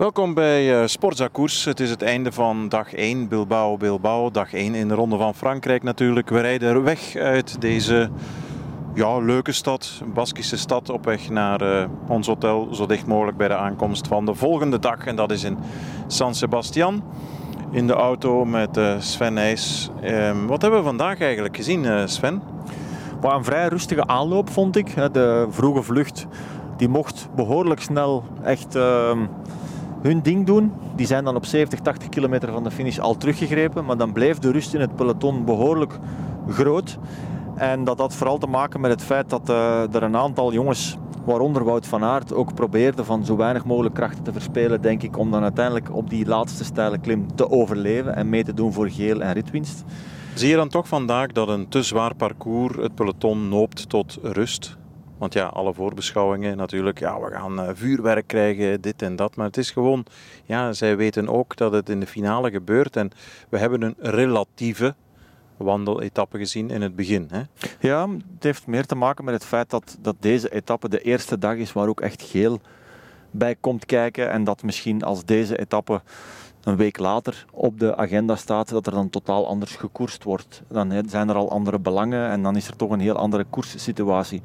Welkom bij uh, Sportza Koers. Het is het einde van dag 1 Bilbao-Bilbao. Dag 1 in de Ronde van Frankrijk natuurlijk. We rijden weg uit deze ja, leuke stad, Baskische stad, op weg naar uh, ons hotel. Zo dicht mogelijk bij de aankomst van de volgende dag. En dat is in San Sebastian. In de auto met uh, Sven Nijs. Uh, wat hebben we vandaag eigenlijk gezien, Sven? Wat een vrij rustige aanloop vond ik. De vroege vlucht die mocht behoorlijk snel echt ehm, hun ding doen. Die zijn dan op 70, 80 kilometer van de finish al teruggegrepen. Maar dan bleef de rust in het peloton behoorlijk groot. En dat had vooral te maken met het feit dat uh, er een aantal jongens, waaronder Wout van Aert, ook probeerden van zo weinig mogelijk krachten te verspelen, denk ik, om dan uiteindelijk op die laatste steile klim te overleven en mee te doen voor geel en ritwinst. Zie je dan toch vandaag dat een te zwaar parcours het peloton noopt tot rust? Want ja, alle voorbeschouwingen natuurlijk, ja, we gaan uh, vuurwerk krijgen, dit en dat. Maar het is gewoon, ja, zij weten ook dat het in de finale gebeurt. En we hebben een relatieve wandeletappe gezien in het begin. Hè? Ja, het heeft meer te maken met het feit dat, dat deze etappe de eerste dag is waar ook echt geel bij komt kijken. En dat misschien als deze etappe een week later op de agenda staat, dat er dan totaal anders gekoerst wordt. Dan zijn er al andere belangen en dan is er toch een heel andere koerssituatie.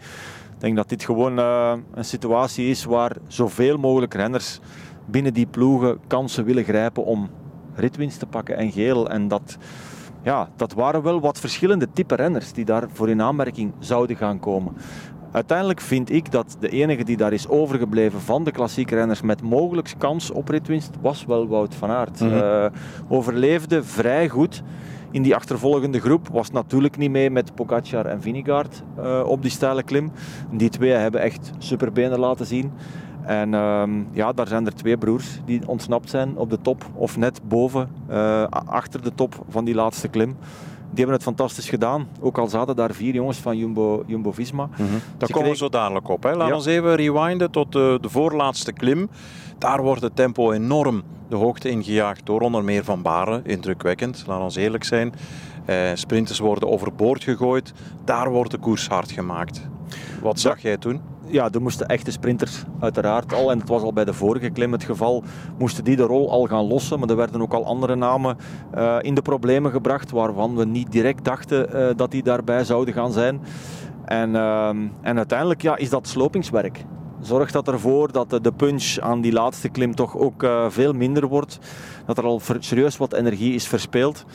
Ik denk dat dit gewoon uh, een situatie is waar zoveel mogelijk renners binnen die ploegen kansen willen grijpen om ritwinst te pakken en geel. En dat, ja, dat waren wel wat verschillende type renners die daarvoor in aanmerking zouden gaan komen. Uiteindelijk vind ik dat de enige die daar is overgebleven van de klassieke renners met mogelijk kans op ritwinst was wel Wout van Aert. Mm overleefde vrij goed in die achtervolgende groep. Was natuurlijk niet mee met Pogacar en Vinegaard uh, op die steile klim. Die twee hebben echt superbenen laten zien. En uh, ja, daar zijn er twee broers die ontsnapt zijn op de top of net boven, uh, achter de top van die laatste klim. Die hebben het fantastisch gedaan. Ook al zaten daar vier jongens van Jumbo, Jumbo Visma. Mm -hmm. Daar komen we zo dadelijk op. Hè. Laten we ja. even rewinden tot de, de voorlaatste klim. Daar wordt het tempo enorm de hoogte ingejaagd door onder meer Van Baren. Indrukwekkend, laat ons eerlijk zijn. Eh, sprinters worden overboord gegooid. Daar wordt de koers hard gemaakt. Wat zag jij toen? ja, er moesten echte sprinters uiteraard al, en het was al bij de vorige klim het geval, moesten die de rol al gaan lossen. Maar er werden ook al andere namen uh, in de problemen gebracht, waarvan we niet direct dachten uh, dat die daarbij zouden gaan zijn. En, uh, en uiteindelijk ja, is dat slopingswerk. Zorgt dat ervoor dat de punch aan die laatste klim toch ook uh, veel minder wordt. Dat er al serieus wat energie is verspeeld.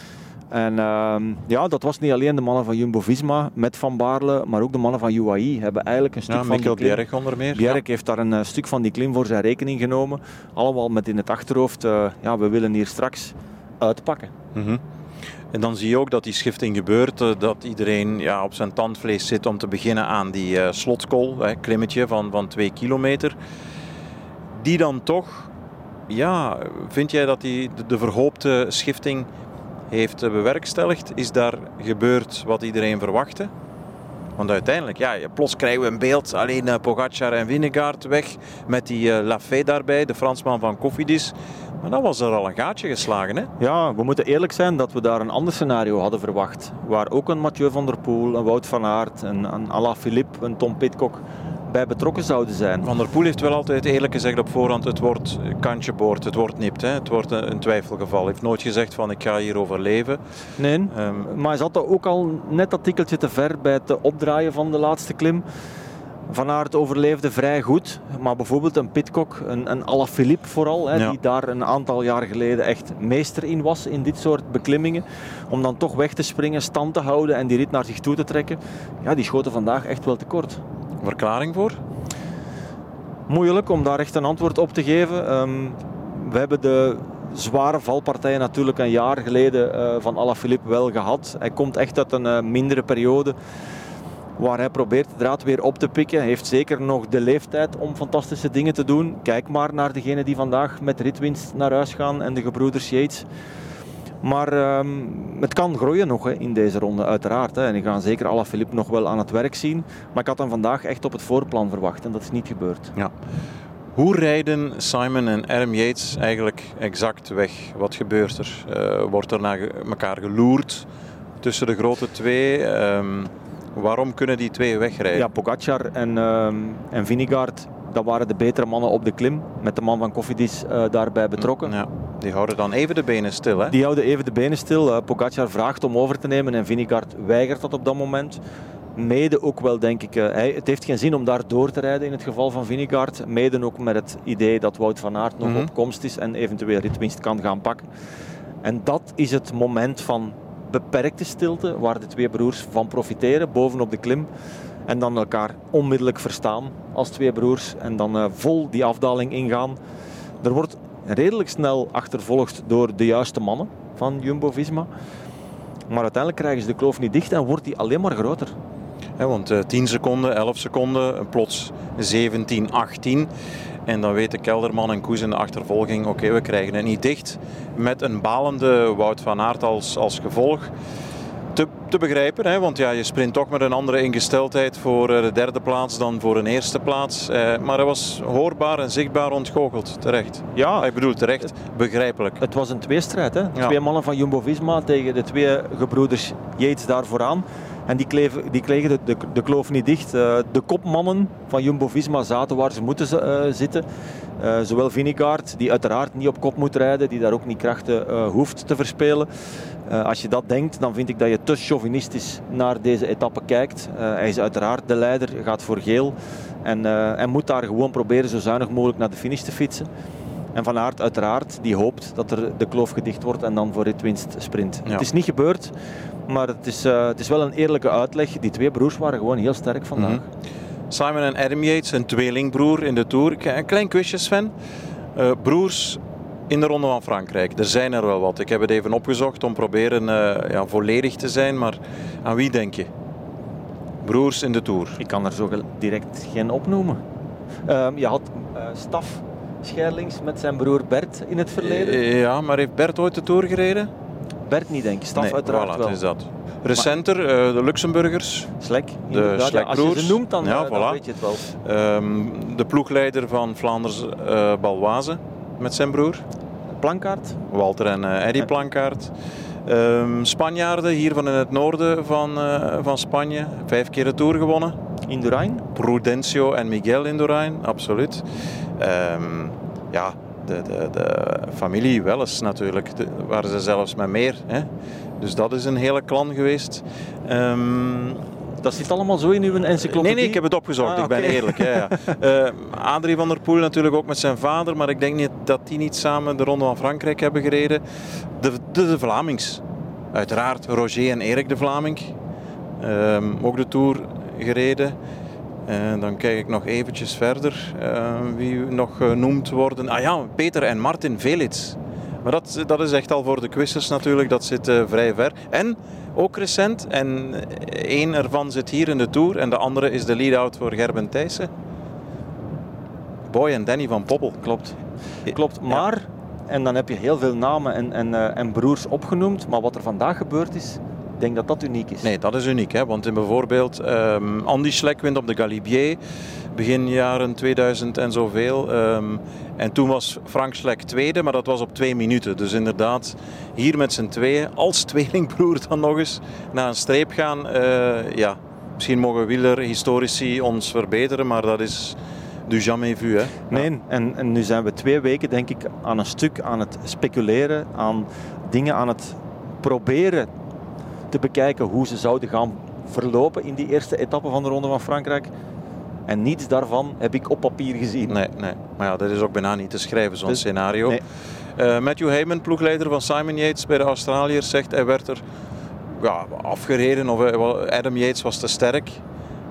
En uh, ja, dat was niet alleen de mannen van Jumbo-Visma met Van Baarle, maar ook de mannen van UAE hebben eigenlijk een stuk ja, van Mikkel die klim... Bjerg onder meer. Bjerg heeft daar een uh, stuk van die klim voor zijn rekening genomen. Allemaal met in het achterhoofd, uh, ja, we willen hier straks uitpakken. Mm -hmm. En dan zie je ook dat die schifting gebeurt, uh, dat iedereen ja, op zijn tandvlees zit om te beginnen aan die uh, slotkool, hè, klimmetje van, van twee kilometer. Die dan toch, ja, vind jij dat die, de, de verhoopte schifting heeft bewerkstelligd? Is daar gebeurd wat iedereen verwachtte? Want uiteindelijk, ja, plots krijgen we een beeld. Alleen uh, Pogacar en Vinegaard weg met die uh, Lafay daarbij, de Fransman van Cofidis. Maar dan was er al een gaatje geslagen, hè? Ja, we moeten eerlijk zijn dat we daar een ander scenario hadden verwacht. Waar ook een Mathieu van der Poel, een Wout van Aert, een, een Alaphilippe, een Tom Pitcock bij betrokken zouden zijn. Van der Poel heeft wel altijd eerlijk gezegd op voorhand: het wordt kantje boord, het wordt nipt, hè? het wordt een, twijfelgeval. Hij heeft nooit gezegd van ik ga hier overleven. Nee, um, maar hij zat ook al net dat tikkeltje te ver bij het opdraaien van de laatste klim. Van Aert overleefde vrij goed, maar bijvoorbeeld een Pitcock, een, een Alaphilippe vooral, hè, ja. die daar een aantal jaar geleden echt meester in was in dit soort beklimmingen, om dan toch weg te springen, stand te houden en die rit naar zich toe te trekken, ja, die schoten vandaag echt wel tekort. Verklaring voor? Moeilijk om daar echt een antwoord op te geven. Um, we hebben de zware valpartijen natuurlijk een jaar geleden uh, van Alaphilippe wel gehad. Hij komt echt uit een uh, mindere periode waar hij probeert de draad weer op te pikken. Hij heeft zeker nog de leeftijd om fantastische dingen te doen. Kijk maar naar degene die vandaag met ritwinst naar huis gaan en de gebroeders Yates. Maar um, het kan groeien nog hè, in deze ronde, uiteraard. Hè. En ik ga zeker Alaphilippe nog wel aan het werk zien. Maar ik had hem vandaag echt op het voorplan verwacht en dat is niet gebeurd. Ja. Hoe rijden Simon en Adam Yates eigenlijk exact weg? Wat gebeurt er? Uh, wordt er naar elkaar geloerd tussen de grote twee? Um, waarom kunnen die twee wegrijden? Ja, Pogacar en, um, en dat waren de betere mannen op de klim, met de man van Koffiedis uh, daarbij betrokken. Ja, die houden dan even de benen stil, hè? Die houden even de benen stil. Uh, Pogacar vraagt om over te nemen en Vingegaard weigert dat op dat moment. Mede ook wel, denk ik, uh, hij, het heeft geen zin om daar door te rijden in het geval van Vingegaard. Mede ook met het idee dat Wout van Aert nog mm -hmm. op komst is en eventueel ritwinst kan gaan pakken. En dat is het moment van beperkte stilte, waar de twee broers van profiteren, bovenop de klim. En dan elkaar onmiddellijk verstaan als twee broers. En dan uh, vol die afdaling ingaan. Er wordt redelijk snel achtervolgd door de juiste mannen van Jumbo-Visma. Maar uiteindelijk krijgen ze de kloof niet dicht en wordt die alleen maar groter. Want uh, 10 seconden, 11 seconden, plots 17, 18. En dan weten Kelderman en Koes in de achtervolging, oké, we krijgen het niet dicht. Met een balende Wout van Aert als, als gevolg. Te, begrijpen, hè? want ja, je sprint toch met een andere ingesteldheid voor de derde plaats dan voor een eerste plaats. Eh, maar hij was hoorbaar en zichtbaar ontgoocheld, terecht. Ja, ik bedoel terecht, begrijpelijk. Het was een tweestrijd, hè? Ja. twee mannen van Jumbo-Visma tegen de twee gebroeders Yates daar vooraan. En die, kleven, die kregen de, de, kloof niet dicht. Uh, de kopmannen van Jumbo-Visma zaten waar ze moeten uh, zitten. Uh, zowel Vingegaard, die uiteraard niet op kop moet rijden, die daar ook niet krachten hoeft te verspelen. als je dat denkt, dan vind ik dat je te chauvinistisch naar deze etappe kijkt. hij is uiteraard de leider, gaat voor geel. En, en moet daar gewoon proberen zo zuinig mogelijk naar de finish te fietsen. En Van Aert uiteraard, die hoopt dat er de kloof gedicht wordt en dan voor ritwinst sprint. Ja. Het is niet gebeurd, maar het is, uh, het is wel een eerlijke uitleg. Die twee broers waren gewoon heel sterk vandaag. Mm -hmm. Simon en Adam Yates, een tweelingbroer in de Tour. Een klein quizje Sven. Uh, broers in de Ronde van Frankrijk. Er zijn er wel wat. Ik heb het even opgezocht om proberen uh, ja, volledig te zijn. Maar aan wie denk je? Broers in de Tour. Ik kan er zo direct geen opnoemen. Ehm, je had Staf Scherlings met zijn broer Bert in het verleden. Ja, maar heeft Bert ooit de Tour gereden? Bert niet, denk ik. Staf nee, uiteraard voilà, wel. is dat. Recenter, maar, uh, de Luxemburgers. Slek. De Slekbroers. Als je ze noemt, dan, ja, dan weet je het wel. Um, de ploegleider van Vlaanders, uh, Balwaze, met zijn broer. Plankaart. Walter en uh, Eddy Plankaart. Um, Spanjaarden hier van in het noorden van, uh, van Spanje. Vijf keer de Tour gewonnen. Indurain. Prudencio en Miguel Indurain, absoluut. Um, ja, de, de, de familie Welles natuurlijk. De, waren ze zelfs met meer. Hè? Dus dat is een hele clan geweest. Um, dat zit allemaal zo in uw encyclopedie? Nee, nee, ik heb het opgezocht. Ah. Ik ben eerlijk. Ja, ja. Uh, Adrie van der Poel natuurlijk ook met zijn vader. Maar ik denk niet dat die niet samen de Ronde van Frankrijk hebben gereden. De, de, de Vlamings. Uiteraard Roger en Erik de Vlaming. Um, ook de Tour gereden. En dan kijk ik nog eventjes verder uh, wie nog genoemd worden. Ah ja, Peter en Martin Velits. Maar dat, dat is echt al voor de quizzes natuurlijk, dat zit uh, vrij ver. En ook recent, en één ervan zit hier in de Tour en de andere is de lead-out voor Gerben Thijssen. Boy en Danny van Poppel. Klopt. Klopt, maar, ja. en dan heb je heel veel namen en, en, en broers opgenoemd, maar wat er vandaag gebeurd is, denk dat dat uniek is. Nee, dat is uniek. Hè? Want in bijvoorbeeld um, Andy Schleck wint op de Galibier. Begin jaren 2000 en zoveel. Um, en toen was Frank Schleck tweede, maar dat was op twee minuten. Dus inderdaad, hier met z'n tweeën, als tweelingbroer dan nog eens, naar een streep gaan. Uh, ja, misschien mogen wielerhistorici ons verbeteren, maar dat is du jamais vu. Hè? Nee, en, en nu zijn we twee weken denk ik aan een stuk aan het speculeren, aan dingen aan het proberen te bekijken hoe ze zouden gaan verlopen in die eerste etappe van de Ronde van Frankrijk. En niets daarvan heb ik op papier gezien. Nee, nee. maar ja, dat is ook bijna niet te schrijven, zo'n dus, scenario. Nee. Uh, Matthew Heyman, ploegleider van Simon Yates bij de Australiërs, zegt hij werd er ja, afgereden of Adam Yates was te sterk.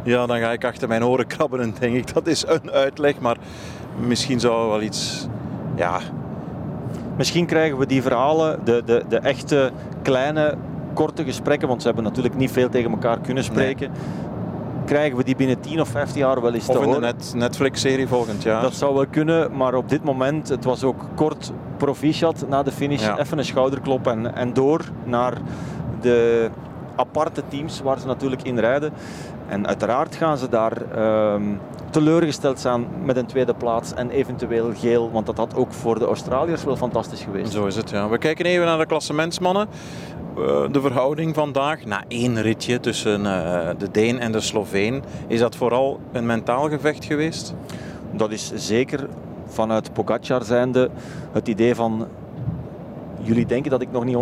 Ja, dan ga ik achter mijn oren krabben en denk ik dat is een uitleg, maar misschien zou wel iets. Ja. Misschien krijgen we die verhalen, de, de, de echte kleine korte gesprekken, want ze hebben natuurlijk niet veel tegen elkaar kunnen spreken. Nee. Krijgen we die binnen 10 of 15 jaar wel eens of te in de net, Netflix-serie volgend jaar. Dat zou wel kunnen, maar op dit moment, het was ook kort proficiat na de finish. Ja. Even een schouderklop en, en door naar de aparte teams waar ze natuurlijk in rijden. En uiteraard gaan ze daar um, teleurgesteld zijn met een tweede plaats en eventueel geel, want dat had ook voor de Australiërs wel fantastisch geweest. Zo is het, ja. We kijken even naar de klassementsmannen. De verhouding vandaag, na één ritje tussen uh, de Deen en de Sloveen, is dat vooral een mentaal gevecht geweest? dat is zeker vanuit Pogacar zijnde het idee van jullie denken dat ik nog niet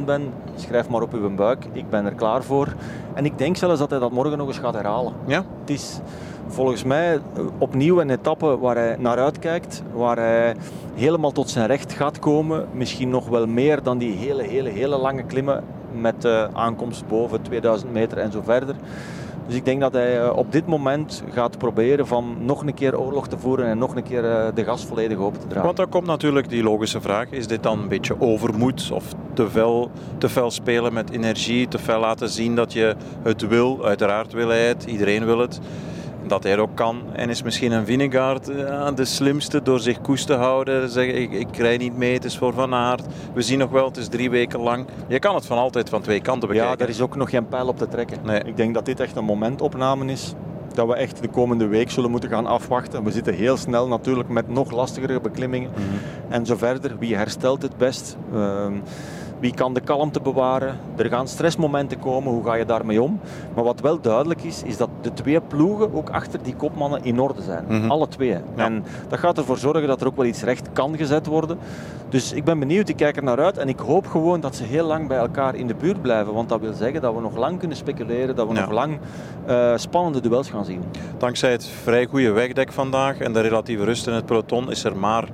100% ben, schrijf maar op uw buik, ik ben er klaar voor. En ik denk zelfs dat hij dat morgen nog eens gaat herhalen. Ja? Het is volgens mij opnieuw een etappe waar hij naar uitkijkt, waar hij helemaal tot zijn recht gaat komen. Misschien nog wel meer dan die hele, hele, hele lange klimmen met de aankomst boven 2000 meter en zo verder. Dus ik denk dat hij eh, op dit moment gaat proberen van nog een keer oorlog te voeren en nog een keer eh, de gas volledig open te dragen. Want dan komt natuurlijk die logische vraag: is dit dan een beetje overmoed of te fel, te fel spelen met energie, te fel laten zien dat je het wil? Uiteraard wil het, iedereen wil het dat hij ook kan. En is misschien een Vinegaard ja, de slimste door zich koest te houden. Zeggen, ik, ik rij niet mee, het is voor Van Aert. We zien nog wel, het is drie weken lang. Je kan het van altijd van twee kanten bekijken. Ja, daar is ook nog geen pijl op te trekken. Nee. Ik denk dat dit echt een momentopname is. Dat we echt de komende week zullen moeten gaan afwachten. We zitten heel snel natuurlijk met nog lastigere beklimmingen. Mhm. En zo verder. Wie herstelt het best? Uh, wie kan de kalmte bewaren? Er gaan stressmomenten komen, hoe ga je daarmee om? Maar wat wel duidelijk is, is dat de twee ploegen ook achter die kopmannen in orde zijn. Mhm. Alle twee. Ja. En dat gaat ervoor zorgen dat er ook wel iets recht kan gezet worden. Dus ik ben benieuwd, ik kijk er naar uit en ik hoop gewoon dat ze heel lang bij elkaar in de buurt blijven. Want dat wil zeggen dat we nog lang kunnen speculeren, dat we Ja. nog lang eh, spannende duels gaan zien. Dankzij het vrij goede wegdek vandaag en de relatieve rust in het peloton is er maar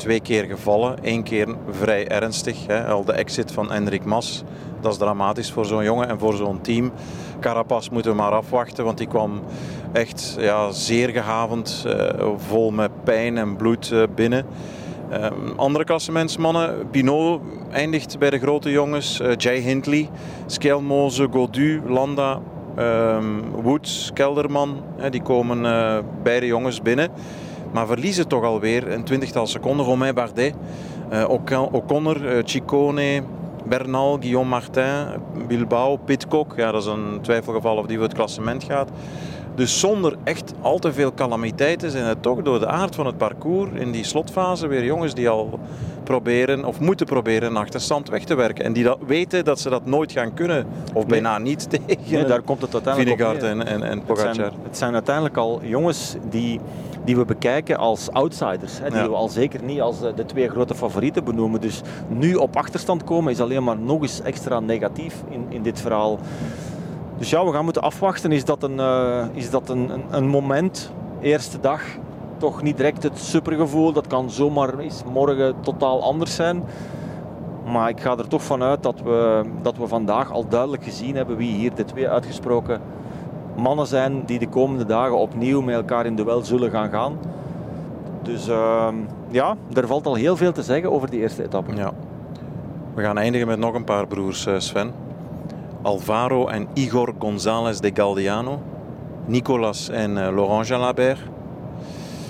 twee keer gevallen. Eén keer vrij ernstig, hè, al de exit van Enrik Mas. Dat is dramatisch voor zo'n jongen en voor zo'n team. Carapaz moeten we maar afwachten, want die kwam echt ja, zeer gehavend, eh, vol met pijn en bloed eh, binnen. Ehm, andere klassementsmannen, Pinot eindigt bij de grote jongens, eh, Jay Hindley, Skelmoze, Godu, Landa, ehm, Woods, Kelderman, die komen beide jongens binnen. Maar verliezen toch alweer een twintigtal seconden. Romain Bardet, eh, Ocon- O'Connor, eh, Ciccone, Bernal, Guillaume Martin, Bilbao, Pitcock. Ja, dat is een twijfelgeval of die voor het klassement gaat. Dus zonder echt al te veel calamiteiten zijn het toch door de aard van het parcours in die slotfase weer jongens die al proberen of moeten proberen een achterstand weg te werken. En die dat weten dat ze dat nooit gaan kunnen. Of bijna niet tegen Nee, daar komt het uiteindelijk op en, en, en Het Pogacar. zijn, het zijn uiteindelijk al jongens die, die we bekijken als outsiders. Hè, die Ja. we al zeker niet als eh, de twee grote favorieten benoemen. Dus nu op achterstand komen is alleen maar nog eens extra negatief in, in dit verhaal. Dus ja, we gaan moeten afwachten. Is dat een, eh, is dat een, een, een moment, eerste dag, toch niet direct het supergevoel. Dat kan zomaar eens morgen totaal anders zijn. Maar ik ga er toch vanuit dat we, dat we vandaag al duidelijk gezien hebben wie hier de twee uitgesproken mannen zijn die de komende dagen opnieuw met elkaar in duel zullen gaan gaan. Dus ehm, ja, er valt al heel veel te zeggen over die eerste etappe. Ja. We gaan eindigen met nog een paar broers, eh, Sven. Alvaro en Igor González de Galdiano. Nicolas en eh, Laurent Jalabert.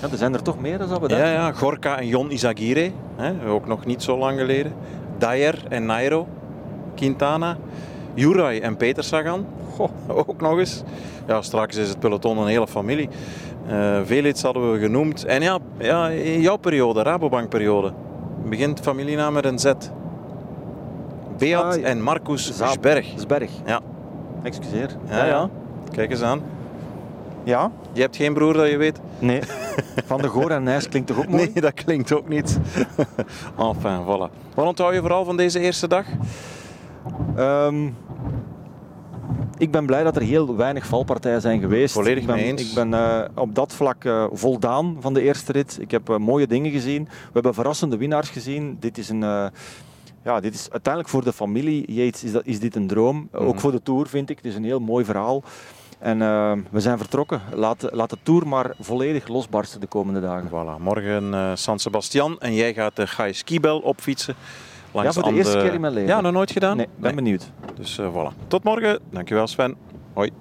Ja, er zijn er toch meer dan we Ja, dachten. ja, Gorka en Jon Izagirre. Hè, ook nog niet zo lang geleden. Dyer en Nairo. Quintana. Juraj en Peter Sagan. Goh. Ook nog eens. Ja, straks is het peloton een hele familie. Eh Velits hadden we genoemd. En ja, ja, in jouw periode, Rabobank-periode, begint familienaam met een Z. Beat Ah, ja. en Marcus Zaap. Sberg. Sberg. Ja. Excuseer. Ja, Ja, ja. ja. Kijk eens aan. Ja? Je hebt geen broer dat je weet? Nee. Van de Goor en Nijs klinkt toch ook mooi? Nee, dat klinkt ook niet. enfin, voilà. Wat onthoud je vooral van deze eerste dag? Ehm, ik ben blij dat er heel weinig valpartijen zijn geweest. Volledig ik ben, mee eens. Ik ben eh, op dat vlak eh, voldaan van de eerste rit. Ik heb eh, mooie dingen gezien. We hebben verrassende winnaars gezien. Dit is een... ja, dit is uiteindelijk voor de familie Yates is, dat, is dit een droom. Mhm. Ook voor de Tour vind ik. Het is een heel mooi verhaal. En eh, we zijn vertrokken. Laat, laat de Tour maar volledig losbarsten de komende dagen. Voilà, morgen eh, San Sebastian en jij gaat de Gai Skibel opfietsen. Ja, Langs voor de eerste keer in mijn leven. Ja, nog nooit gedaan? Nee, ben benieuwd. Dus eh, voilà. Tot morgen. Dankjewel Sven. Hoi.